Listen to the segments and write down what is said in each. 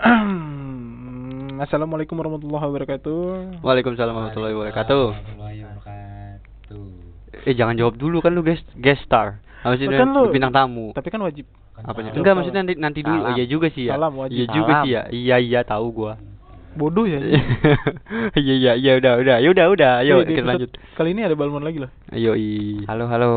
Assalamualaikum warahmatullahi wabarakatuh. Waalaikumsalam warahmatullahi wabarakatuh. Warahmatullahi wabarakatuh. Eh jangan jawab dulu kan lu guest guest star. Maksudnya Kan lu- bintang tamu. Tapi kan wajib. Kan Apanya? Enggak maksudnya nanti nanti dulu. Iya juga sih ya. Salam wajib. Iya juga sih ya. Iya iya tahu gua. Bodoh ya. Iya iya iya udah udah. Ya udah udah. Ayo kita episode lanjut. Kali ini ada Balmon lagi loh. Ayo i. Halo halo.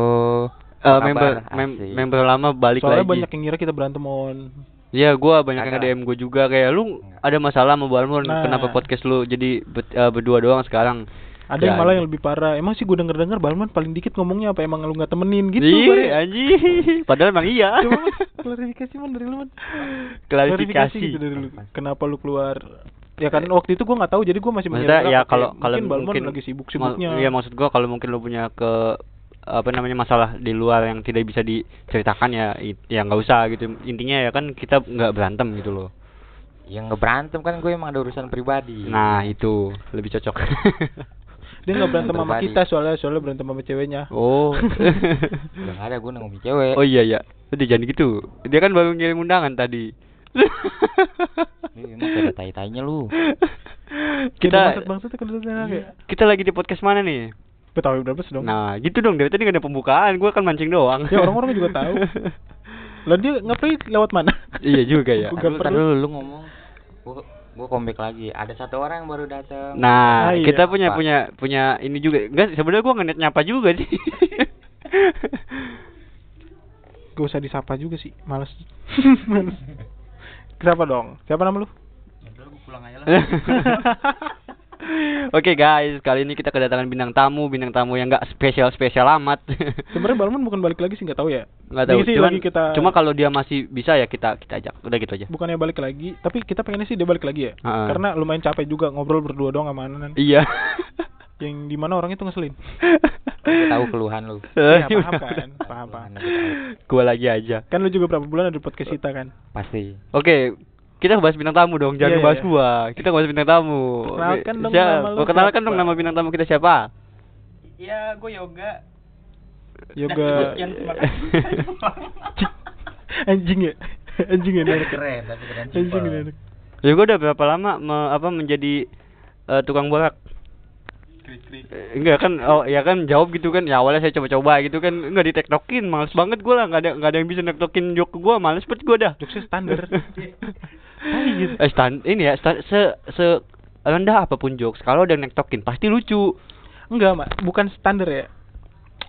Eh, Apa member mem- member lama balik Soalnya lagi. banyak yang ngira kita berantem on. Iya, gua banyak yang. DM gua juga kayak lu ada masalah sama Balmon Nah. kenapa podcast lu jadi bet- eh, berdua doang sekarang? Ada Ya, yang malah yang lebih parah. Emang sih gue denger denger Balmon paling dikit ngomongnya apa emang lu nggak temenin gitu. Ih, Bar, ya? anjing. Padahal emang iya. Coba Man, klarifikasi man dari lu man. Klarifikasi. gitu dari lu. Kenapa lu keluar? Ya kan waktu itu gue nggak tahu jadi gue masih Maksudnya ya apa, kalau kalau mungkin mungkin lagi sibuk-sibuknya. Iya maksud gua kalau mungkin lu punya ke apa namanya masalah di luar yang tidak bisa diceritakan ya ya nggak usah gitu intinya ya kan kita nggak berantem gitu loh Yang ngeberantem kan gue emang ada urusan pribadi. nah itu lebih cocok Dia nggak berantem sama kita soalnya soalnya berantem sama ceweknya. oh nggak ada gue ngomongin cewek. oh iya ya udah jangan gitu dia kan baru ngirim undangan tadi Ini kayak ada tai-tainya lu. kita bangsat bangsat kan kayak. kita lagi di podcast mana nih Betawi sih dong? nah gitu dong dari tadi gak ada pembukaan gua kan mancing doang Ya orang-orang juga tahu. Lah dia ngapain lewat mana? iya juga ya gak dulu, lu, lu ngomong. Gue gue comeback lagi. Ada satu orang yang baru datang. Nah, Ah, iya. kita punya Apa? punya punya ini juga. Enggak, sebenarnya gua ngenet nyapa juga sih. Gak usah disapa juga sih, males. males. Kenapa dong? Siapa nama lu? Oke guys, kali ini kita kedatangan bintang tamu, bintang tamu yang enggak spesial-spesial amat. Sebenarnya Balmon bukan balik lagi sih nggak tahu ya. Enggak tahu. Sih Cuman, lagi kita cuma kalau dia masih bisa ya kita kita ajak. Udah gitu aja. bukannya balik lagi, tapi kita pengennya sih dia balik lagi ya. Ha-ha. Karena lumayan capek juga ngobrol berdua doang sama Anan. Iya. Yang di mana orang itu ngeselin. Tahu keluhan lu. Iya, paham kan? Paham, paham. Gua lagi aja. Kan lu juga berapa bulan ada di podcast kita kan? Pasti. Oke, kita bahas bintang tamu dong, jangan Iya, bahas iya. gua. Kita bahas bintang tamu. Perkenalkan dong Siap- nama lu gua kenalkan siapa? dong nama bintang tamu kita siapa? Ya, gue yoga. Yoga kasih. anjing ya. Anjing ya anak. Keren, tapi keren Anjing ya anak. Gua udah berapa lama me- apa menjadi eh, tukang borak? Krik-krik. Eh, Enggak kan oh ya kan jawab gitu kan ya awalnya saya coba-coba gitu kan enggak ditektokin males banget gua lah enggak ada enggak ada yang bisa nektokin jok ke gua males banget gua dah Jokesnya standar. Gitu. eh stand ini ya sta- se se rendah apa pun jokes kalau ada yang nektokin pasti lucu Enggak, Mak. Bukan standar ya.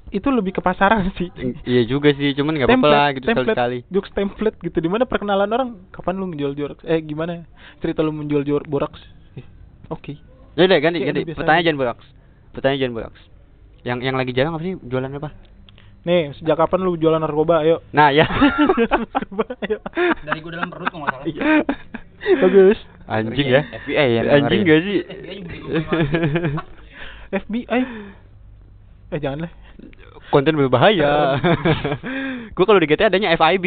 Itu lebih ke pasaran sih. iya juga sih cuman nggak apa-apa lah gitu template, sekali Jokes template gitu. Di mana perkenalan orang, kapan lu menjual jorok? Eh, gimana? Cerita lu menjual jor boraks. Eh, Oke. ya udah ganti ganti biasa pertanyaan jangan boraks pertanyaan jangan boraks yang yang lagi jarang apa sih jualan apa Nih, sejak kapan lu jualan narkoba? Ayo. nah ya narkoba, ayo. Dari gue dalam perut kok nggak salah. Iya. Bagus. anjing ya FBI yang anjing dengerin. gak sih FBI. Eh, jangan lah. konten berbahaya gua kalau di GTA adanya FIB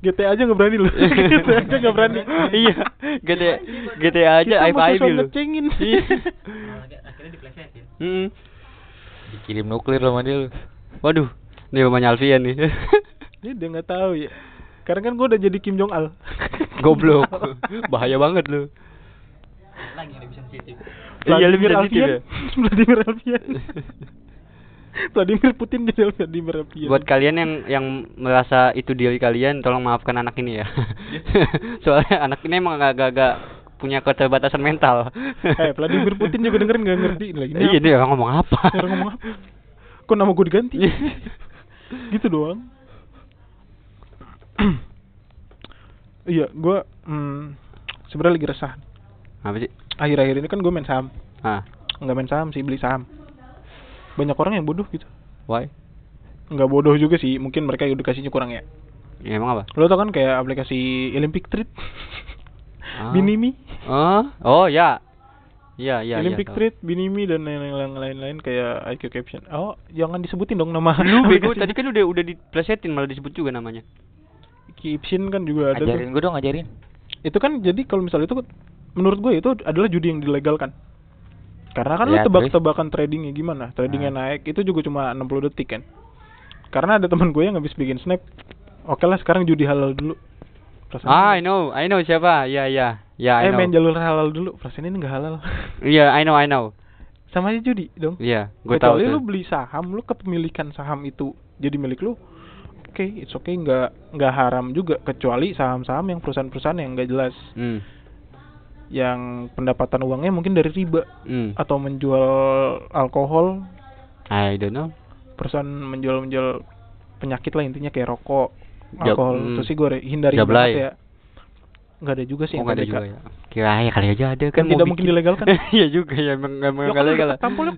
GTA aja nggak berani lu. GTA aja nggak berani. iya GTA GTA aja Kita FIB lu ngecengin. Iya. Akhirnya- Akhirnya diplesetin. Mm. Dikirim nuklir sama dia lu. waduh ini rumahnya Alfian nih Ini dia nggak tahu ya. Karena kan gua udah jadi Kim Jong Al. goblok bahaya banget lu Lagi yang lebih sensitif. iya lebih sensitif ya Alfian. Vladimir Alfian. Vladimir Putin jadi Vladimir Alfian. buat kalian yang yang merasa itu diri kalian tolong maafkan anak ini ya soalnya anak ini emang agak-agak punya keterbatasan mental Eh, Vladimir Putin juga dengerin nggak ngerti lagi. iya ini orang ngomong apa Orang ngomong apa? Kok nama gue diganti? gitu doang. iya, gue hmm, sebenarnya lagi resah. apa sih Akhir-akhir ini kan gue main saham. ah Nggak main saham sih, beli saham. Banyak orang yang bodoh gitu. why Nggak bodoh juga sih, mungkin mereka edukasinya kurang ya. ya, emang apa Lo tau kan kayak aplikasi Olympic Trade, Ah. Binimi, oh oh ya iya iya Olympic iya, tahu. Trade, Binimi dan lain-lain lain-lain kayak IQ Caption. Oh, jangan disebutin dong nama. lu bego tadi kan udah udah diplesetin malah disebut juga namanya Caption kan juga ada. Ajarin gue dong, ajarin. Itu kan jadi kalau misalnya itu menurut gue itu adalah judi yang dilegalkan. Karena kan lu Ya, tebak-tebakan tradingnya gimana? Tradingnya naik itu juga cuma 60 detik kan. Karena ada teman gue yang habis bikin snap. Oke lah sekarang judi halal dulu. perasaan Ah, I know, I know siapa? Ya, ya, ya, I eh know. main jalur halal dulu perasaan ini nggak halal Iya, I know, I know. sama aja judi dong Iya, gue tahu Kecuali tuh. lu beli saham lu kepemilikan saham itu jadi milik lu oke it's okay nggak nggak haram juga kecuali saham-saham yang perusahaan-perusahaan yang nggak jelas Hmm. yang pendapatan uangnya mungkin dari riba Hmm. atau menjual alkohol I don't know. perusahaan menjual menjual penyakit lah intinya kayak rokok Jab- alkohol hmm. itu sih gue hindari banget ya nggak ada juga sih Oh, nggak ada juga ya. Kira ya kali aja ada kan tidak mungkin dilegalkan. Iya juga ya, emang emang Ya nggak kan legal. tampol ya.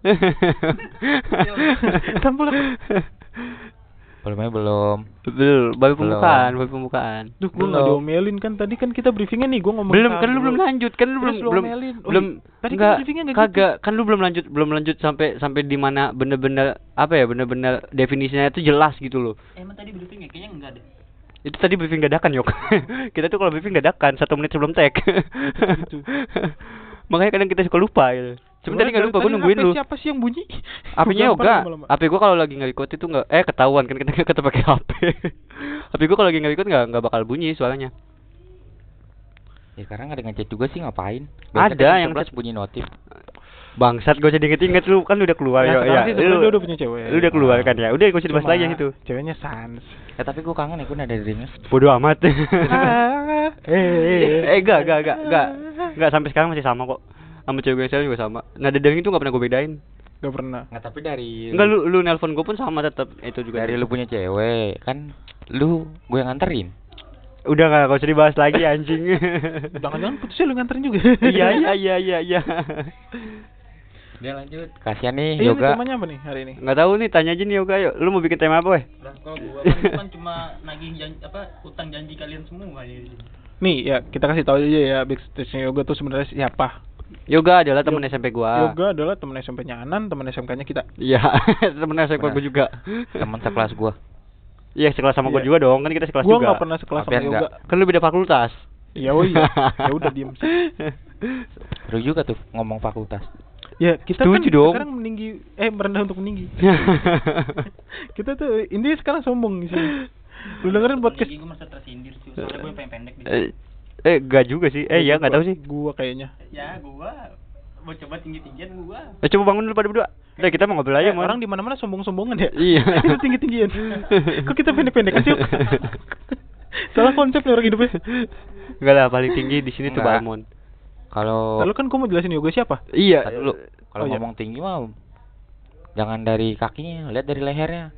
tampol ya. Belumnya belum. Betul, baru Belum. pembukaan, baru pembukaan. Duh, gue nggak Belum. diomelin kan tadi kan kita briefingnya nih, gue ngomong belum kan lu belum lanjut kan lu belum lu belum belum tadi kan enggak briefingnya nggak gitu. kagak kan lu belum lanjut belum lanjut sampai sampai di mana bener-bener apa ya bener-bener definisinya itu jelas gitu loh Emang tadi briefing ya kayaknya enggak deh. Itu tadi briefing dadakan yok kita tuh kalau briefing dadakan satu menit sebelum tag Gitu. makanya kadang kita suka lupa gitu sebentar nggak lupa gue nungguin lu Siapa sih yang bunyi? Gampar yoga. HP gua kalau lagi nge-record itu nggak eh ketahuan kan kita kita pakai HP HP gua kalau lagi nge-record nggak nggak bakal bunyi suaranya Ya sekarang ada ngechat juga sih ngapain? Ada kan yang jam 11 chat. bunyi notif. Bangsat gua jadi inget-inget lu kan udah keluar Ya, ya, ya. sih Lu- udah punya cewek. lu udah keluar kan ya udah gak usah dibahas Cuma lagi yang itu Ceweknya sans. Ya tapi gua kangen ya gua ada dirinya. bodoh amat Ah, eh, eh enggak enggak enggak enggak enggak sampai sekarang masih sama kok sama cewek gue sekarang juga sama nada dering itu nggak pernah gue bedain Gak pernah. Nggak tapi dari enggak lu lu nelpon gue pun sama tetap itu juga dari lu punya cewek kan lu gue yang nganterin. udah nggak nggak usah dibahas lagi anjing Jangan-jangan putusnya lu nganterin juga. iya iya iya iya iya Udah lanjut. Kasihan nih ini yoga. temanya apa nih hari ini? nggak tahu nih tanya aja nih yoga yuk lu mau bikin tema apa weh Lah kalau gua kan kan cuma nagih janji apa utang janji kalian semua ya. Nih ya kita kasih tahu aja ya backstage yoga tuh sebenarnya siapa. yoga adalah temen Yo- SMP gua Yoga adalah teman SMP-nya Anan, teman SMK-nya kita. iya temen SMP gua juga Teman sekelas gua. iya sekelas sama gua Iya. juga dong kan kita sekelas Gua juga nggak pernah sekelas sama Yoga. kan lu beda fakultas Ya oh iya. ya udah diem. Seru juga tuh ngomong fakultas. Ya kita Setuju kan dong. sekarang meninggi eh merendah untuk meninggi. kita tuh ini sekarang sombong di sini. Lu dengerin podcast Gue merasa tersindir sih. Soalnya gue yang pengen pendek di eh eh enggak juga sih eh ya nggak tahu sih Gua kayaknya. Ya gua mau coba tinggi tinggian gua. Eh, coba bangun dulu pada berdua. Udah kita mau ngobrol Eh, aja Mon. orang di mana-mana sombong-sombongan ya. Iya. Itu tinggi-tinggian. Kok kita pendek-pendekan sih? Salah konsep nih orang hidupnya. Enggak lah paling tinggi di sini tuh. Balmon. Kalau Lalu kan gua mau jelasin yoga siapa? Iya. Dulu. Kalau Oh, iya. ngomong tinggi mah jangan dari kakinya, lihat dari lehernya.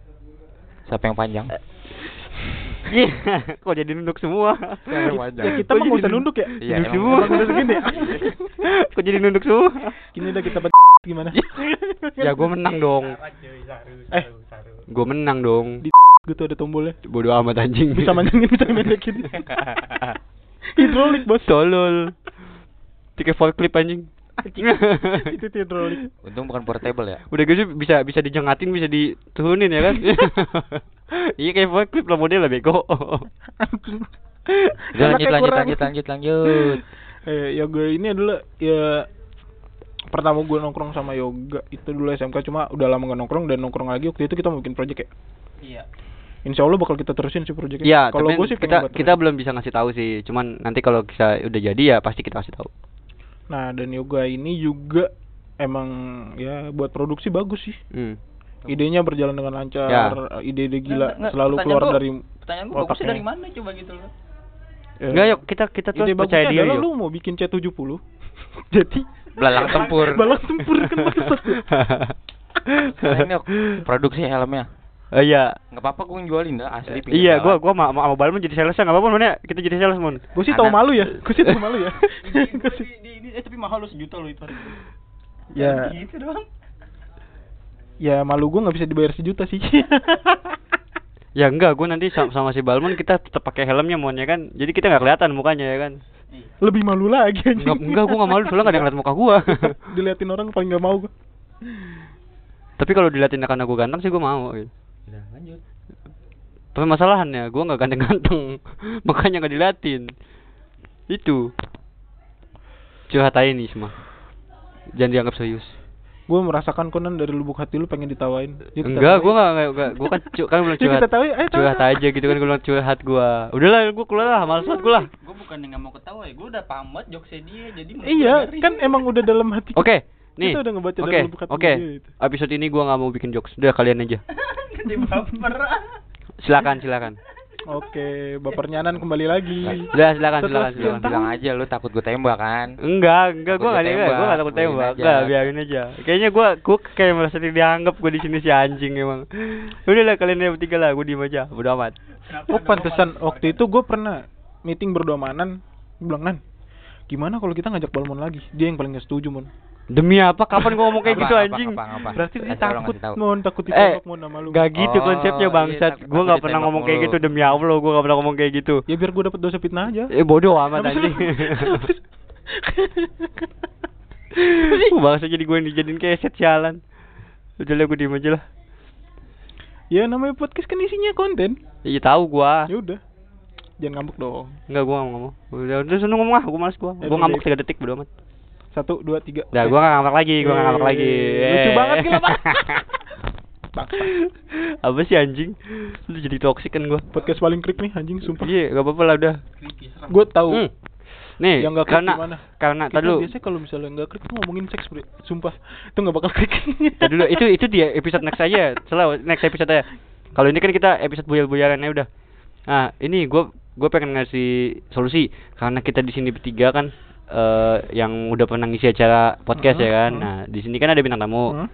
Siapa yang panjang? Iya. Kok jadi nunduk semua? Ya, kita mah nggak usah nunduk ya. Iya, nunduk semua. udah segini ya? Kok jadi nunduk semua? Gini udah kita gimana? ya gua menang dong. Eh. Gua menang dong. Di gitu ada tombolnya. Bodoh amat anjing. Bisa manjangin, bisa mendekin. Hidrolik bos. Tolol. Tiket forklift anjing. Itu hidrolik. Untung bukan portable ya. Udah gitu bisa bisa dijengatin, bisa diturunin ya kan? iya kayak forklift lah modelnya bego. Udah lanjut lanjut lanjut lanjut lanjut. Eh, yoga ini adalah ya pertama gue nongkrong sama yoga itu dulu SMK cuma udah lama gak nongkrong dan nongkrong lagi waktu itu kita mau bikin project ya Iya. Insya Allah bakal kita terusin sih projectnya Iya, kalau tapi gue sih kita kita belum bisa ngasih tahu sih. Cuman nanti kalau kita udah jadi ya pasti kita kasih tahu. Nah dan yoga ini juga emang ya buat produksi bagus sih Hmm. idenya berjalan dengan lancar Ya. ide-ide gila Nggak, nggak, selalu keluar gua- dari Pertanyaan gua bagusnya otaknya. dari mana coba gitu loh. ya, Enggak yuk, kita kita terus ide percaya dia yuk. lu mau bikin C70 jadi Belalang tempur. belalang tempur kan bangsat ya. Nah, ini produksi helmnya. Oh iya. Nggak apa-apa gue jualin dah asli. pinggir Iya, gua gua sama sama Balmon jadi sales enggak apa-apa Mon ya. Kita jadi sales Mon. gue sih tau Anak- malu ya gue sih tau malu ya Ini, Gua sih di, di, di, eh, tapi mahal lo sejuta lo itu harga. ya Gitu doang. ya malu gue nggak bisa dibayar sejuta sih Ya enggak, gua nanti sama, sama si Balmon kita tetap pakai helmnya Mon ya kan. Jadi kita nggak kelihatan mukanya ya kan. Iya. lebih malu lagi anjing. Enggak, enggak gua enggak malu soalnya enggak ada yang ngeliat muka gua. diliatin orang paling nggak mau gue Tapi kalau diliatin karena gua ganteng sih gua mau gitu. Udah lanjut. Tapi masalahannya gua nggak ganteng-ganteng. Makanya nggak diliatin. Itu. Curhat aja nih semua. Jangan dianggap serius. Gue merasakan konan dari lubuk hati lu pengen ditawain. Yuk Enggak, enggak enggak, enggak. Gua kan cu- kan belum Yuk curhat. kita tawain, ayo tawain. curhat aja gitu kan gua bilang curhat gua. Udahlah, gua keluar lah, males banget gua lah. Gue bukan yang nggak mau ketawa ya, gue udah pamit jokesnya dia, jadi Iya, kan emang udah dalam hati. Oke, nih. Kita udah ngebaca Oke, dari oke. dia itu. Episode ini gua nggak mau bikin jokes. Udah kalian aja. Silakan, silakan. Oke, bapernya Nan kembali lagi. Udah silakan, silakan, silakan. Bilang aja lu takut gue tembak kan. Enggak, enggak, gua Takut enggak ada, ditembak, gua enggak takut tembak. Enggak, biarin aja. Kayaknya gua gua kayak merasa dianggap gua di sini si anjing emang. Udah lah kalian yang bertiga lah, gua diem aja. Bodo amat. Oh pantesan gua waktu itu gue pernah meeting berdua sama Nan. Gua bilang Nan, gimana kalau kita ngajak Balmon lagi? Dia yang paling gak setuju mon. Demi apa? Kapan gua ngomong kayak Apa, gitu apa, anjing? apa, apa? Berarti dia takut mon, takut Eh, ditembak mon sama lu. Gak gitu Oh, konsepnya iya, bangsat. takut- Gua nggak pernah ngomong kayak gitu demi Allah, gua nggak pernah ngomong kayak gitu. Ya biar gue dapet dosa fitnah aja. Eh bodoh amat Apa sih anjing. Bangsa jadi gue yang dijadiin kayak set jalan. Udah lah gue diem aja lah. ya namanya podcast kan isinya konten. Iya tahu gua. Ya udah. Jangan ngambek dong. Enggak gua nggak ngomong. Udah udah sana ngomong ah, gua males gua. Eh, Gua ngambek. 3 detik bodo amat. Satu, dua, tiga. Udah Oke. gua nggak ngambek lagi, gua nggak ngambek Eh, lagi. lucu Eh. banget gila, Pak. Apa sih anjing? Lu jadi toksik kan gua. Podcast paling krik nih anjing sumpah. Iya, gak apa-apa lah udah. serem. Gue tahu. Hmm. Nih, Yang krik karena gimana? karena tadi dulu. biasanya kalau misalnya nggak krik tuh ngomongin seks, Bre. Sumpah. Itu nggak bakal krik. Tadi dulu itu itu dia episode next aja. Selalu next episode aja. Kalau ini kan kita episode buyar-buyaran ya udah. Nah, ini gua gua pengen ngasih solusi karena kita di sini bertiga kan eh yang udah pernah ngisi acara podcast ya kan. Hmm, hmm. Nah, di sini kan ada bintang tamu. Hmm?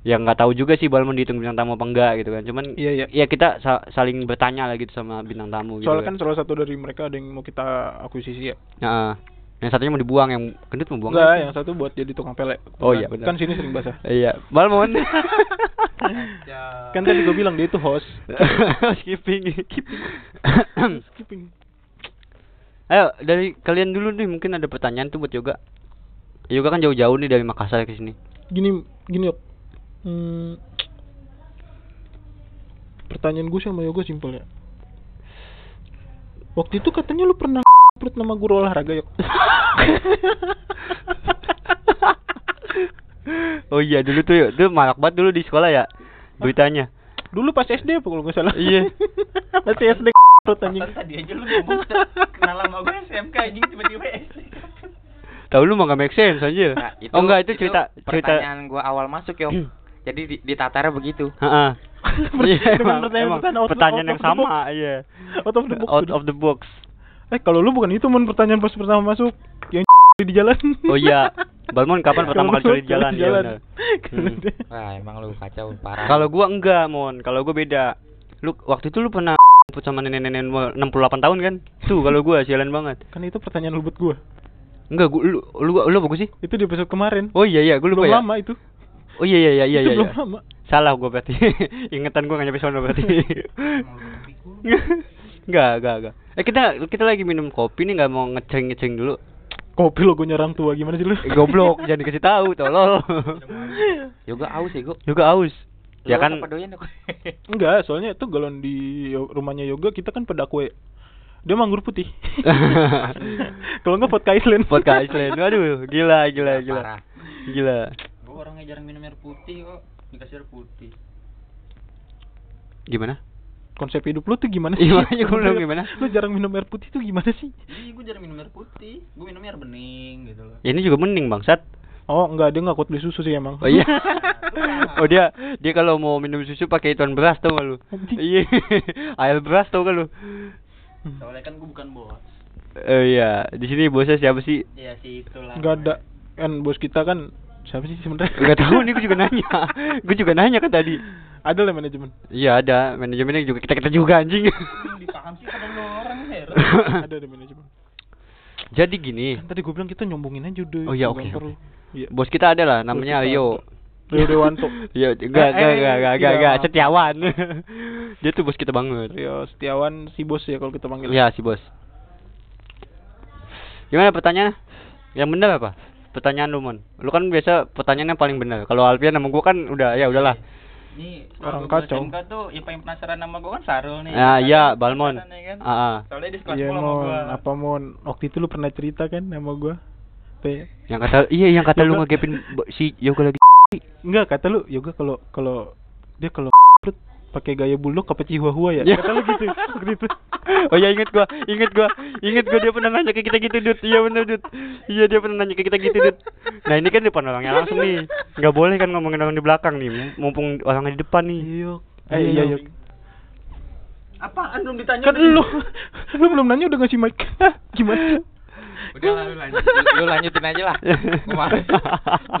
Yang nggak tahu juga sih Balmon dihitung bintang tamu apa enggak gitu kan. Cuman Iya, iya. ya kita sa- saling bertanya lah gitu sama bintang tamu gitu. Soalnya kan salah satu dari mereka ada yang mau kita akuisisi ya. Nah, yang satunya mau dibuang, yang gendut mau buang. Enggak, yang satu buat jadi tukang pele. Oh iya, benar. Kan sini sering basah. Iya, Balmon. Kan tadi gue bilang dia itu host. skipping. Skipping. Ayo dari kalian dulu nih mungkin ada pertanyaan tuh buat yoga. Yoga kan jauh-jauh nih dari Makassar ke sini. Gini, gini Yok. Hmm, pertanyaan gue sama Yoga simpel ya. Waktu itu katanya lu pernah perut nama guru olahraga Yok. oh iya dulu tuh yuk, tuh malak banget dulu di sekolah ya beritanya. Dulu pas SD apa kalau nggak salah? Iya. Masih SD tadi aja lu ngomong kenal sama gue SMK anjing tiba-tiba SD. Tahu lu mah gak make sense aja. Nah, oh enggak itu cerita cerita. pertanyaan gua awal masuk yo. Jadi di, ditatarnya begitu. Heeh. Iya, emang, pertanyaan- emang pertanyaan yang sama, iya. Out of the box. Out of the box. Eh kalau lu bukan itu mon pertanyaan pas pertama masuk yang di jalan. Oh iya. Balmon kapan pertama kali curi di jalan? Iya benar. Hmm. Wah, emang lu kacau parah. Kalau gua enggak, Mon. Kalau gua beda. Lu waktu itu lu pernah sama nenek-nenek umur 68 tahun kan? Tuh kalau gua sialan banget. kan itu pertanyaan lu buat gua. Enggak, gua lu lu lu apa gua sih? Itu di episode kemarin. Oh iya iya, gua lupa Belum ya. lama itu. Oh iya iya iya iya itu iya. belum iya. lama. Salah gua berarti. Ingetan gua enggak nyampe sono berarti. Enggak, enggak, enggak. Eh kita kita lagi minum kopi nih enggak mau ngeceng-ngeceng dulu. Kopi logonya orang tua gimana sih lu? Eh, goblok, jangan dikasih tahu, tolol. Yoga aus ya, gua. Juga aus. Ya Lu kan doyan? Enggak, soalnya itu galon di rumahnya Yoga kita kan pedakwe. Dia manggur putih. Kalau enggak vodka Island. vodka Iceland. Waduh, gila gila gila. Parah. Gila. Gue orangnya jarang minum air putih kok. Dikasih air putih. Gimana? Konsep hidup lu tuh gimana sih? Gimana? Gua bilang gimana? Lu jarang minum air putih tuh gimana sih? Jadi gue jarang minum air putih. Gue minum air bening gitu loh. Ya ini juga mending bangsat. Oh, enggak, dia enggak kuat beli susu sih emang. Oh iya. oh dia dia kalau mau minum susu pakai ituan beras tau gak lu? Iya. Air beras tau gak lu? Soalnya kan gue bukan bos. Eh iya, di sini bosnya siapa sih? Ya sih itulah. Enggak ada. Kan bos kita kan siapa sih sebenarnya? Enggak tahu nih gue juga nanya. gue juga nanya kan tadi. ada lah manajemen. Iya ada, manajemennya juga kita kita juga anjing. Dipaham sih lo orang heran. ada ada manajemen. Jadi gini, Kan tadi gue bilang kita nyombongin aja udah. Oh iya, oke, perlu. Iya. bos kita ada lah namanya Rio. Rio Dewanto. Iya, enggak, enggak, enggak, enggak, enggak, tidak. enggak, Setiawan. Dia tuh bos kita banget. Rio Setiawan si bos ya kalau kita panggil. Iya, si bos. Gimana pertanyaannya? Yang benar apa? Pertanyaan lu, Mon. Lu kan biasa pertanyaannya paling benar. Kalau Alfian sama gua kan udah ya udahlah. Nih, Orang kacau. SMK tuh yang paling penasaran sama gue kan Sarul nih. Ah, iya, Balmon. ya kan? Ah, ah. Soalnya dia sekelas Iya pula sama mon, gua. apa mon? Waktu itu lu pernah cerita kan sama gua? Teh. Yang kata iya yang kata lu Yoga. bo- si Yoga lagi. Enggak, kata lu yoga kalau kalau dia kalau pakai gaya bulldog apa chihuahua ya? Ya. Kata lu gitu waktu itu. Oh ya inget gua, inget gua, inget gua dia pernah nanya ke kita gitu, Dut. Iya bener, Dut. Iya dia pernah nanya ke kita gitu, Dut. Nah, ini kan depan orangnya langsung nih. Nggak boleh kan ngomongin orang di belakang nih, mumpung orangnya di depan nih. Iya. Eh iya iya. Apaan belum ditanya? Kan lu lu belum nanya udah ngasih mic. Gimana? Udah lah, lu lanjut. Lu lanjutin aja lah. Kemarin.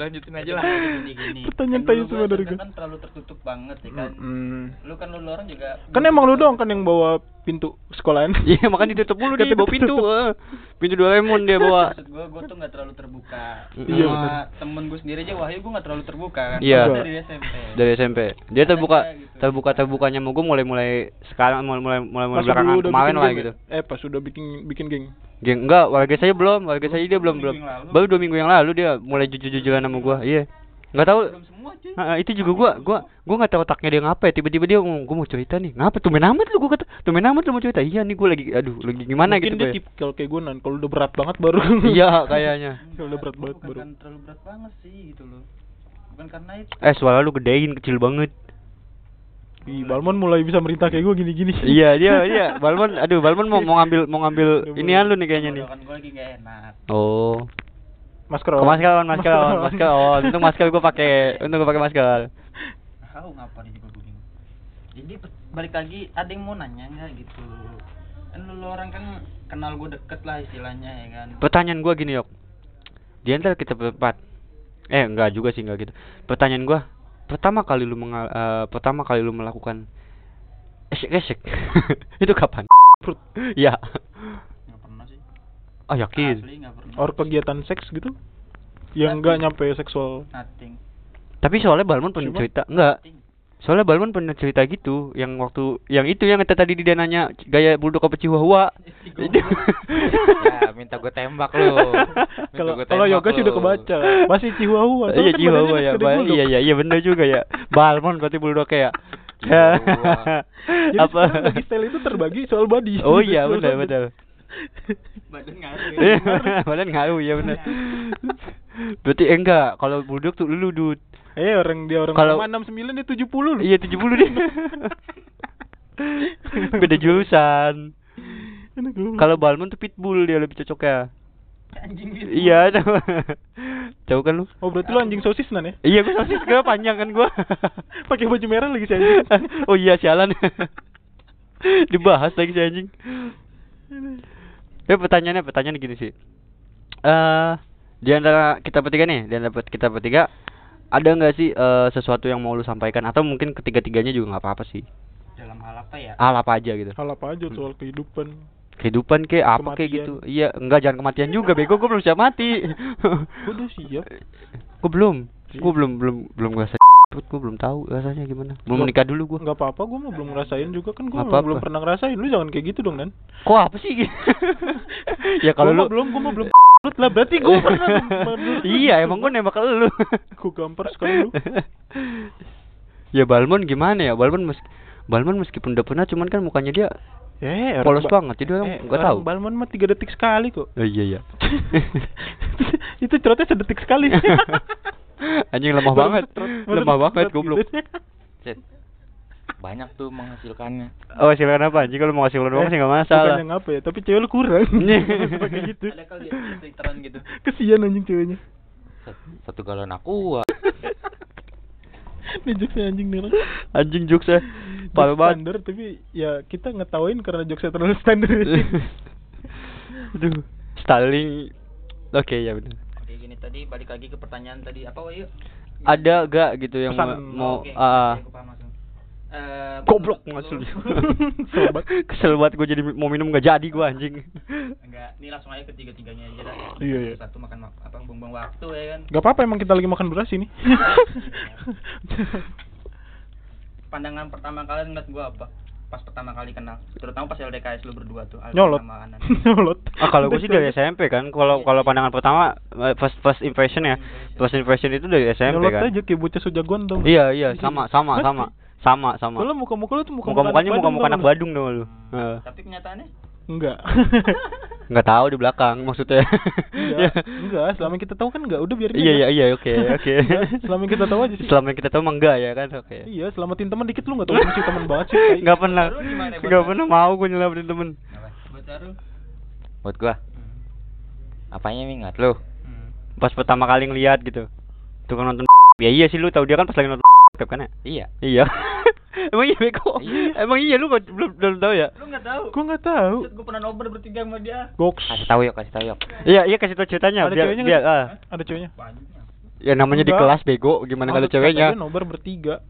lanjutin aja lah. Gini, gini. Pertanyaan Kan semua dari gua. kan terlalu tertutup banget ya kan. Mm. Lu kan lu orang juga Kan emang lu doang kan yang bawa pintu sekolahan. Iya, makanya ditutup dulu dia Kata bawa pintu. eh. Pintu Doraemon dia bawa. maksud gua gua tuh nggak terlalu terbuka Iya, sama bener. temen gua sendiri aja Wahyu gua nggak terlalu terbuka kan Iya. Dari SMP Dari SMP. Dia terbuka gitu. terbuka terbukanya mau gue mulai mulai sekarang mulai mulai mulai, mulai belakangan kemarin lah gitu. Eh, pas udah bikin bikin geng. Geng enggak, warga saya belum, warga saya dia belum Dua belum. Baru dua minggu yang lalu dia mulai jujur-jujuran sama gua. Iya. Enggak tahu. Semua ah, itu juga gua gua gua nggak tahu otaknya dia ngapa ya. Tiba-tiba dia ngomong gua mau cerita nih. Ngapa? Tuh main amat lu gua kata. Tuh main amat lu mau cerita. Iya nih gua lagi aduh lagi gimana Mungkin gitu dia Boy. tipe kalau kayak gue nan kalau udah berat banget baru. iya kayaknya. Kalau udah berat banget baru. bukan terlalu berat banget sih gitu loh. Bukan karena itu. Eh suara lu gedein kecil banget. Ih, Balmon mulai bisa merintah kayak gue gini-gini. iya dia iya. Balmon aduh Balmon mau mau ngambil mau ngambil inian lu nih kayaknya nih. Kan gua lagi gak enak. Oh Masker. On. masker on, masker on, masker on. Untung masker gua pakai, untung gua pakai masker. tahu ngapa juga gue bingung jadi balik lagi ada yang mau nanya nggak gitu kan lu orang kan kenal gue deket lah istilahnya ya kan Pertanyaan gua gini, Yok. Di antara kita berempat. Eh, enggak juga sih, enggak gitu. Pertanyaan gua, pertama kali lu mengal eh, pertama kali lu melakukan esek-esek. itu kapan? Perut. Iya. nggak pernah sih Oh, yakin. asli Or kegiatan seks gitu? Yang enggak nyampe seksual. nothing Tapi soalnya Balmon pernah Cuma- cerita, enggak. Soalnya Balmon pernah cerita gitu, yang waktu yang itu yang kata tadi dia nanya gaya bulldog apa chihuahua. Ya, minta gue tembak lu. Minta Kalau kalau yoga sih udah kebaca. Masih Chihuahua. Iya kan chihuahua badannya ya. segede Ba- bulldog. Iya iya iya bener juga ya. Balmon berarti bulldog kayak. Jadi apa? bagi style itu terbagi soal body. Oh iya benar benar. badan ngaruh Iya, ya Badan ngaruh ya benar. Berarti eh, enggak kalau bulldog tuh lu dud. Eh orang dia orang Kalau- kalau 69 dia 70 loh. Iya 70 dia. Beda jurusan. Kalau Balmon tuh pitbull dia lebih cocok ya. anjing gitu Iya, coba. Coba kan lu. Oh berarti lu anjing sosis nan ya? Iya, gua sosis gua panjang kan gua. Pakai baju merah lagi si anjing. oh iya, sialan. Dibahas lagi si anjing. Ya pertanyaannya pertanyaan gini sih. Eh di antara kita bertiga nih, di antara kita bertiga ada nggak sih eh, sesuatu yang mau lu sampaikan atau mungkin ketiga-tiganya juga nggak apa-apa sih. dalam hal apa ya Hal apa aja gitu. Hal apa aja soal kehidupan. Kehidupan kayak apa kayak gitu. Iya, enggak jangan kematian juga bego, gua belum siap mati. Gua udah siap. gua belum. Iya. Gua belum belum belum ngerasa gua belum tahu rasanya gimana. Belum menikah dulu gua. Enggak apa-apa gua mah belum ngerasain juga kan Nggak apa-apa. belum pernah ngerasain. Lu jangan kayak gitu dong, Nan. Kok apa sih? ya kalau lu belum gua mah belum Lut lah berarti gua pernah iya emang gue nembak lu Gua gampar sekali lu. ya Balmon gimana ya Balmon meski Balmon meskipun udah pernah cuman kan mukanya dia Eh, polos ba- banget jadi orang eh, nggak tahu Balmon mah 3 detik sekali kok. oh, iya iya itu cerotnya sedetik sekali. Anjing lemah banget lemah banget setrot goblok gitu. Cet. Banyak tuh menghasilkannya. oh silakan apa anjing kalau mau kasih doang sih nggak masalah Bukan yang apa ya, tapi cewek lu kurang. Pakai gitu. ada kali ya twitteran gitu Kesian anjing ceweknya. Sat- Satu galon aqua. Ini jokesnya anjing nih anjing jokesnya parah banget standar tapi ya kita ngetawain karena jokesnya terlalu standar. aduh styling oke ya benar gini tadi balik lagi ke pertanyaan tadi apa Wahyu ada gak gitu yang Pesan. mau, ah, aku paham maksudnya. Eh, goblok lu- Kesel banget. kesel banget gue jadi mau minum gak jadi gue anjing enggak ini langsung aja ketiga tiganya aja dah Iya, iya. satu makan ma- apa buang-buang waktu ya kan Gak apa-apa emang kita lagi makan beras ini. pandangan pertama kalian ngeliat gua apa pas pertama kali kenal terutama pas LDKS lu berdua tuh Alvin Nyolot. Nyolot. Ah kalau gue sih dari SMP kan. Kalau kalau pandangan pertama eh, first first impression ya. First impression itu dari SMP Nyolot kan. aja kayak bocah sejagoan tau. Iya iya sama sama sama sama sama. Soalnya muka-muka lu tuh muka Muka mukanya muka muka anak Badung dong lu. Heeh. tapi kenyataannya Enggak. nggak tahu di belakang maksudnya. Enggak, enggak, selama kita tahu kan enggak, udah biarin iya iya iya oke oke. Enggak, selama kita tahu aja sih. selama kita tahu mah enggak ya kan? Oke. Iya, selamatin teman dikit lu enggak tahu masih teman banget sih. nggak pernah. Nggak pernah mau gue nyelamatin temen. Apa? Buat gua, Hmm. apanya ingat lu? Hmm. pas pertama kali ngeliat gitu. Tuh kan nonton ya iya sih lu tahu dia kan pas lagi nonton kan ya? Iya. iya emang iya beko Iya. emang iya lu nggak- belum belum tahu ya Lu nggak tahu? Gua enggak tahu. Gue pernah nobar bertiga sama dia. Goks. Kasih tahu yuk, kasih tahu yuk. iya iya kasih tau ceritanya Ada biar ceweknya biar nggak? ah. Ada ceweknya. Ya namanya di Enggak. kelas bego gimana kalau ceweknya nobar bertiga.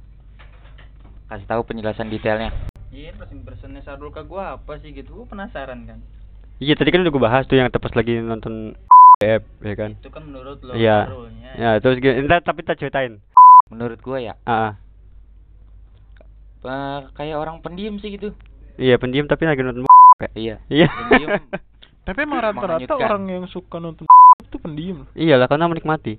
Kasih tahu penjelasan detailnya. Iya, terus impressionnya Sarul ke gua apa sih gitu? Gua penasaran kan. iya tadi kan udah gue bahas tuh yang tepas lagi nonton F ya kan Itu kan menurut lo iya ya terus gini entar tapi kita ceritain Menurut gua ya, ah ah. Eh, kayak orang pendiam sih gitu. iya pendiam tapi lagi nonton kayak Iya. iya Pendiam. Tapi emang rata-rata orang yang suka nonton itu pendiam. iyalah karena menikmati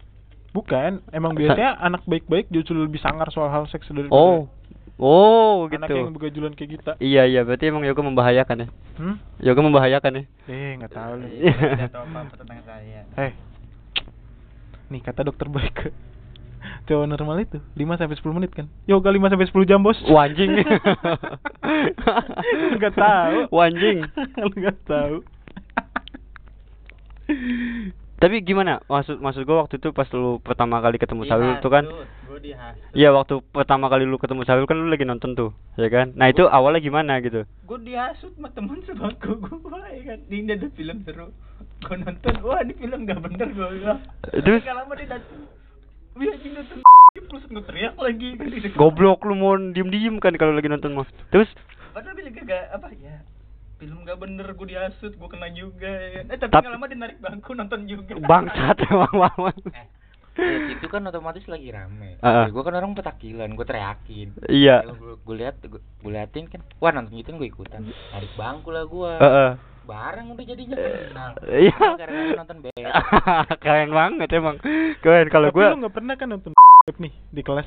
Bukan, emang biasanya anak baik-baik justru lebih sangar soal hal seks daripada oh oh anak yang gitu begajulan kayak kita. iya iya berarti emang yoga membahayakan ya Hmm? yoga membahayakan ya Eh, nggak tahu lu. Tidak tahu apa-apa tentang saya. Eh. Nih kata dokter baik cowok normal itu 5 sampai 10 menit kan. Yoga 5 sampai 10 jam, Bos. Wah, anjing. Nggak tahu. Wah, anjing. Lu nggak tahu. Tapi gimana? Maksud maksud gua waktu itu pas lu pertama kali ketemu Saul tuh kan? Iya, waktu pertama kali lu ketemu Saul kan lu lagi nonton tuh, ya kan? Nah, itu awalnya gimana gitu? Gue dihasut sama temen sebangku gue ya kan. Ini ada film seru. Gue nonton, wah ini film gak bener gue bilang. Terus? Gak lama dia nonton terus ngeteriak lagi. Goblok lu mau diem-diem kan kalau lagi nonton mah. Terus Padahal gue juga gak apa ya film gak bener gue dihasut gue kena juga ya. kan. eh tapi Tap- gak lama dia narik bangku nonton juga bangsat emang Wawan. Eh, itu kan otomatis lagi rame. Ah, ah. gue kan orang petakilan, gue teriakin. Iya. Gue lihat, gue liatin kan. Wah nonton gitu gue ikutan. Narik bangku lah gue. Heeh. Bareng udah jadinya kenal. Iya. Gara-gara nonton. Keren banget emang. Keren kalau Tapi gua lu nggak pernah kan nonton nih di kelas.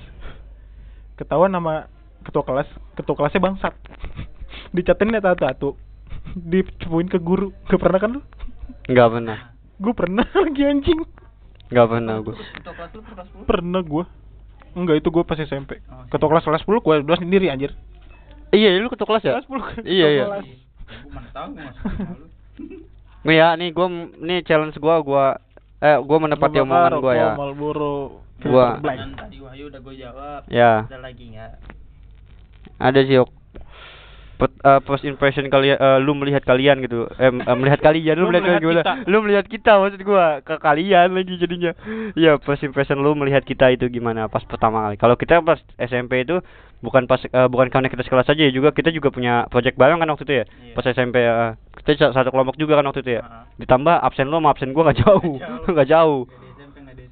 Ketahuan nama ketua kelas, ketua kelasnya bangsat. Dicatin tato-tato. Dicepuin ke guru. Gak pernah kan lu? nggak pernah. Gue pernah lagi anjing. Nggak pernah gua. Ketua kelas lu kelas 10 Pernah gua. Enggak itu gua pas SMP. Oh, Ketua kelas kelas 10 gua udah sendiri anjir. Iya, lu ketua kelas ya? Kelas 10. Iya, iya. kelas. Gue mana tahu gue masuk ya, nih gua nih challenge gua gua eh gua menepati omongan gua ya. black. Pertanyaan tadi Wahyu udah gue jawab Ya. ada lagi nggak Ada sih eh, first impression kalian eh, lu melihat kalian gitu. Eh, eh, melihat kalian lu, Lu melihat, melihat gimana? kita. Lu melihat kita maksud gua ke kalian lagi jadinya. Iya, first impression lu melihat kita itu gimana pas pertama kali. Kalau kita pas SMP itu bukan pas eh, bukan karena kita sekelas saja ya, juga kita juga punya project bareng kan waktu itu ya. Iya. Pas SMP eh, kita sa- satu kelompok juga kan waktu itu ya. Heeh. Ditambah absen lu sama absen gua nggak jauh. Nggak jauh.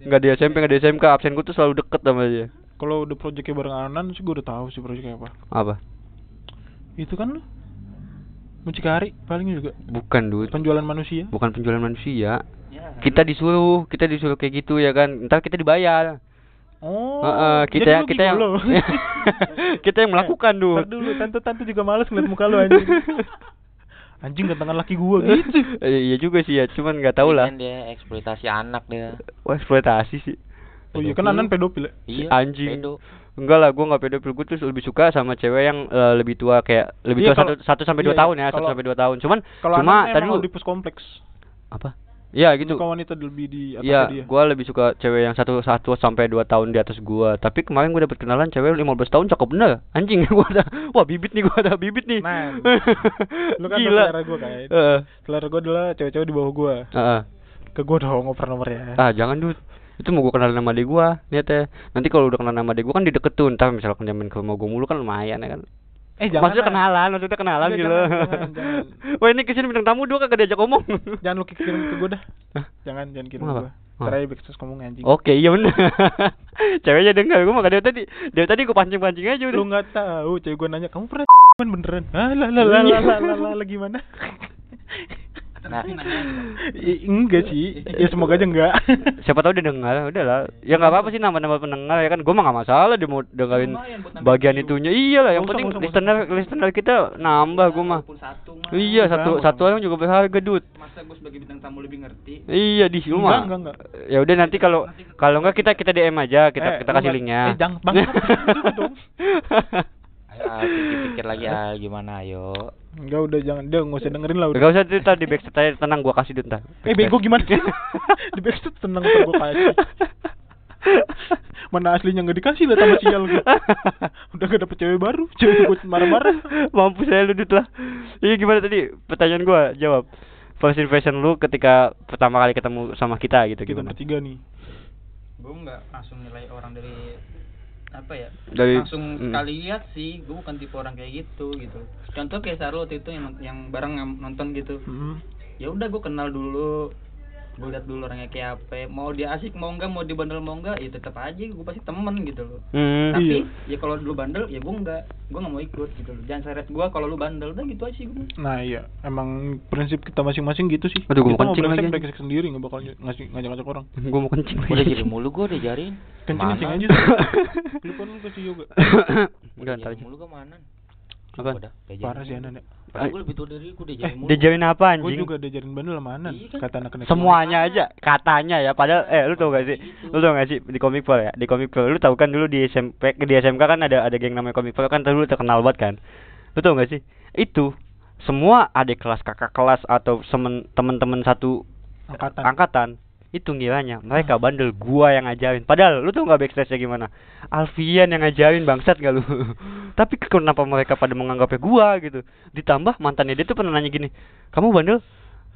nggak di SMP nggak di SMK, absen gua tuh selalu deket sama dia. Kalau udah proyeknya barenganan sih gua udah tahu sih proyeknya apa. Apa? Itu kan lu mucikari paling juga Bukan, Dut. penjualan manusia. Bukan penjualan manusia. ya, kita disuruh kita disuruh kayak gitu ya kan ntar kita dibayar Oh. Heeh, kita jadi lu kita yang gigolo. kita yang melakukan dulu dulu tante-tante juga males ngeliat muka lu anjing. anjing gantengan laki gua gitu. iya juga sih ya cuman nggak tahu lah dia eksploitasi anak dia. wah eksploitasi sih Oh iya kan Anan pedofil ya? Iya. Anjing. pedo. Enggak lah gua nggak pedofil gua tuh lebih suka sama cewek yang eh, lebih tua kayak lebih Iya, tua satu satu sampai dua iya, tahun ya satu sampai dua tahun cuman Kalau cuma tadi lu Oedipus kompleks. apa ya gitu Suka wanita lebih di atas Iya, dia. gua lebih suka cewek yang satu satu sampai dua tahun di atas gua. Tapi kemarin gua dapet kenalan cewek 15 tahun cakep bener. Anjing gua ada wah bibit nih gua ada bibit nih. Nah, lu kan Gila. selera gua kan. Heeh. Selera gua adalah cewek-cewek di bawah gua. Heeh. Ke gua dong ngoper nomornya. Ah, jangan dud. Itu mau gua kenalin nama adik gua, niatnya. Nanti kalau udah kenal nama adik gua kan dideketin, entar misalkan jamin ke rumah gua mulu kan lumayan ya kan. Eh jangan. maksudnya kenalan, maksudnya kenalan Enggak, gitu. Wah, ini ke sini bintang tamu dua kagak diajak ngomong. Jangan lu kirim ke gua dah. Hah? Jangan jangan kirim ke. Oh. Cerai beksus ngomong anjing. Oke, iya bener. Ceweknya denger gua maka dari tadi. Dari tadi gua pancing-pancing aja udah. Lu nggak tahu, cewek gua nanya, "Kamu pernah beneran?" Ah, lah lah lah lah lah lah, lah, lah, gimana? Nah, enggak sih. Ya semoga aja enggak. Siapa tahu dia dengar, udahlah. Ya nggak apa-apa sih nambah-nambah pendengar ya kan. Gua mah nggak masalah dia mau dengerin bagian itunya. Iyalah, yang Nggak usah, penting listener listener kita nambah gua mah. Mah Iya, satu satu orang juga berharga, Dut. masa masa gue sebagai bintang tamu lebih ngerti Iya di enggak, enggak. Ya udah nanti kalau kalau enggak kita kita DM aja, kita Eh, kita kasih linknya. Eh, jangan Al, pikir-pikir lagi Al gimana ayo. Enggak udah jangan dia nggak usah dengerin lah udah. Gak usah cerita di backstage aja, tenang gua kasih duit ntar. Eh bego gimana? Di backstage tenang ntar gua kasih. Mana aslinya nggak dikasih lah sama sial gua. Udah gak dapet cewek baru, cewek gua marah-marah. Mampus saya lu Dut lah. Iya gimana tadi? Pertanyaan gua jawab. First impression lu ketika pertama kali ketemu sama kita gitu Kita gimana? bertiga nih. gue nggak langsung nilai orang dari apa ya Dari- langsung hmm. sekali lihat sih gue bukan tipe orang kayak gitu gitu contoh kayak waktu itu yang yang bareng nonton gitu Hmm. ya udah gue kenal dulu gue lihat dulu orangnya kayak apa mau dia asik mau enggak mau dia bandel mau enggak ya tetap aja gue pasti temen gitu loh Hmm. tapi Iya. ya kalau dulu bandel ya gue enggak gue nggak mau ikut gitu loh jangan seret gue kalau lu bandel udah gitu aja sih gue Nah iya, emang prinsip kita masing-masing gitu sih. Aduh, gua mau kencing lagi, sendiri nggak bakal ngasih ngajak-ngajak orang. Gua mau kencing. Udah jadi mulu gua udah jarin. Kencing kencing aja. Lu kan lu kasih yoga. Udah entar jarin aja. mulu gua mana? Apa? Udah, udah jarin Parah sih anak. Gua lebih tua dari gua udah Eh, jarin mulu. Apa Gue anjing? juga diajarin bandel sama Anan. Iya kan? Kata anak-anak. Semuanya aja katanya ya padahal eh lu tau gak sih lu tau gak sih di komik Pearl ya di komik Pearl lu tau kan dulu di SMP di SMK kan ada ada geng namanya komik Pearl kan dulu terkenal banget kan lu tau gak sih itu semua adik kelas kakak kelas atau semen temen-temen satu angkatan. angkatan itu ngiranya. Mereka bandel gua yang ngajarin. Padahal lu tuh nggak backstage gimana? Alfian yang ngajarin bangsat gak lu? Tapi kenapa mereka pada menganggapnya gua gitu? Ditambah mantannya dia tuh pernah nanya gini kamu bandel?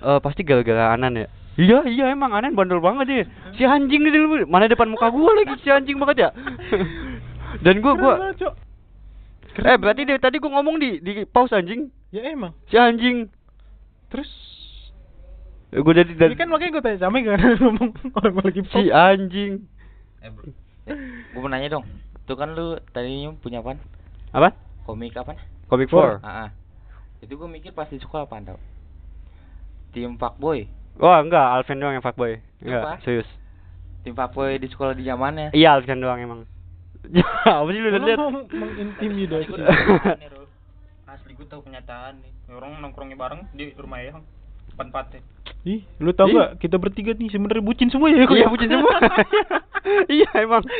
Eh pasti gara-gara Anan ya. Iya iya emang Anan bandel banget dia. Si anjing dulu mana depan muka gua lagi si anjing banget ya? Dan gua gua eh berarti dari tadi gua ngomong di di pause anjing. Ya emang. si anjing. Terus Eh, gua dari kan makanya gue tanya sama kan ngomong orang lagi si pop. anjing Eh, bro. Eh, gua mau nanya dong. Itu kan lu tadinya punya apaan? apa Komik apa? Comic Four. Ah, ah. Itu gua mikir pas di sekolah apaan tau? Tim fuckboy. Wah enggak, Alvin doang yang fuckboy. Enggak, Apa? serius. Tim fuckboy di sekolah di zamannya. Iya, Alvin doang emang. Apa sih lu udah lihat? mengintimidasi. Asli gue tahu kenyataan nih orang nongkrongnya bareng di rumah Eyang pate Ih, lu tau Ih. gak kita bertiga nih sebenarnya bucin semua ya? Iya, bucin semua. Iya, emang.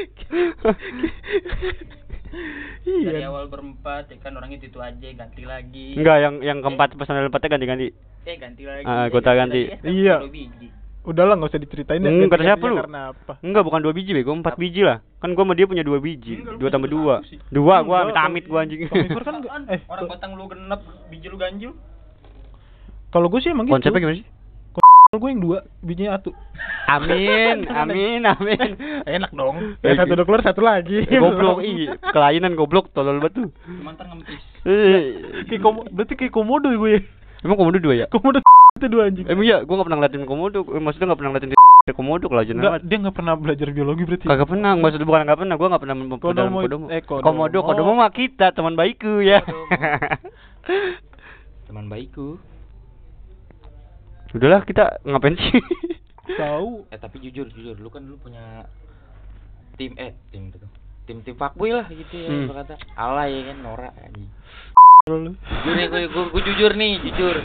Iya. dari awal berempat ya kan orangnya itu, -itu aja ganti lagi Enggak, yang yang keempat personal empatnya ganti-ganti. eh ganti lagi Ah, eh, gota ganti. lagi, eh, Iya. dua biji. Udahlah nggak usah diceritain deh. Hmm, kata ganti-gantinya siapa lu? Karena apa? Enggak, bukan dua biji, bego, empat biji lah. Kan gua sama dia punya dua biji. Enggak, Dua tambah dua. Dua, gua Enggak, amit amit gua anjing. Kan enggak- eh, orang kotang lu genep biji lu ganjil Kalau gue sih emang gitu. Konsepnya gimana sih? Kalau gue yang dua, bijinya satu. Amin, amin, amin. Enak dong. Ya, satu udah keluar, satu lagi. Eh, goblok, ih, kelainan goblok, tolol banget tuh. cuma ntar ngemis Eh, Kayak komo, berarti kayak komodo gue. Emang komodo dua ya? Komodo itu dua anjing. Emang iya, gua gak pernah ngeliatin komodo. Maksudnya gak pernah ngeliatin komodo kalau aja Enggak, dia nggak pernah belajar biologi berarti. Kagak pernah, maksudnya bukan gak pernah, gua gak pernah mempelajari Kodomo- kodomo. eh, kodomo. Komodo, kodomo mah kita, teman baikku ya. Teman baikku. Udahlah kita ngapain sih? Tahu. Eh tapi jujur jujur lu kan dulu punya tim eh tim itu tim tim fuckboy lah gitu ya Hmm. kata alay ya kan norak anjing jujur nih gue, gue, gue jujur nih jujur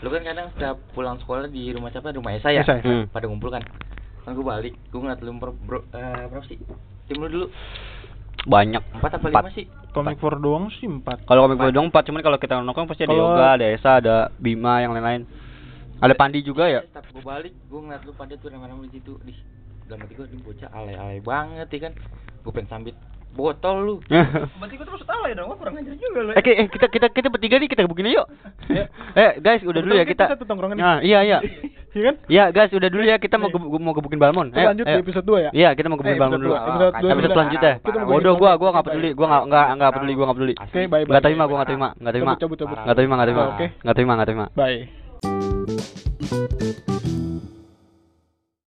lu kan kadang setiap pulang sekolah di rumah siapa rumah Esa ya Esa. Hmm. pada ngumpul kan kan gue balik gue ngeliat lu bro, bro eh, berapa sih tim lu dulu Banyak. empat apa Empat. lima sih Komik for doang sih empat. Kalau komik bola doang empat, cuman kalau kita nongkrong pasti ada Kalau- Yoga, ada Esa, ada Bima, yang lain-lain. Ada Pandi juga ya? setiap gue balik gue ngeliat lu pada tuh rame-rame di situ di dalam hati gue bocah alay-alay banget ya kan gue pengen sambit botol lu berarti gue terus salah ya dong gue kurang ajar juga lo Eh, ki- eh, kita kita kita bertiga nih kita begini yuk. eh guys, udah dulu ya kita satu tongkrongan. Nah, iya iya. Iya kan? Iya guys, udah dulu ya kita mau ge- mau gebukin Balmon. Kita lanjut di episode 2 ya. Iya, kita mau Eh, gebukin Balmon episode dulu. dua, episode selanjutnya. Bodoh gebukin gua, Balmon. gua enggak peduli, gua enggak enggak enggak peduli, gua enggak peduli. Oke, bye bye. Enggak terima, gua enggak terima, enggak terima. Enggak terima, enggak terima. Oke. Enggak terima, enggak terima. Bye. Thank you.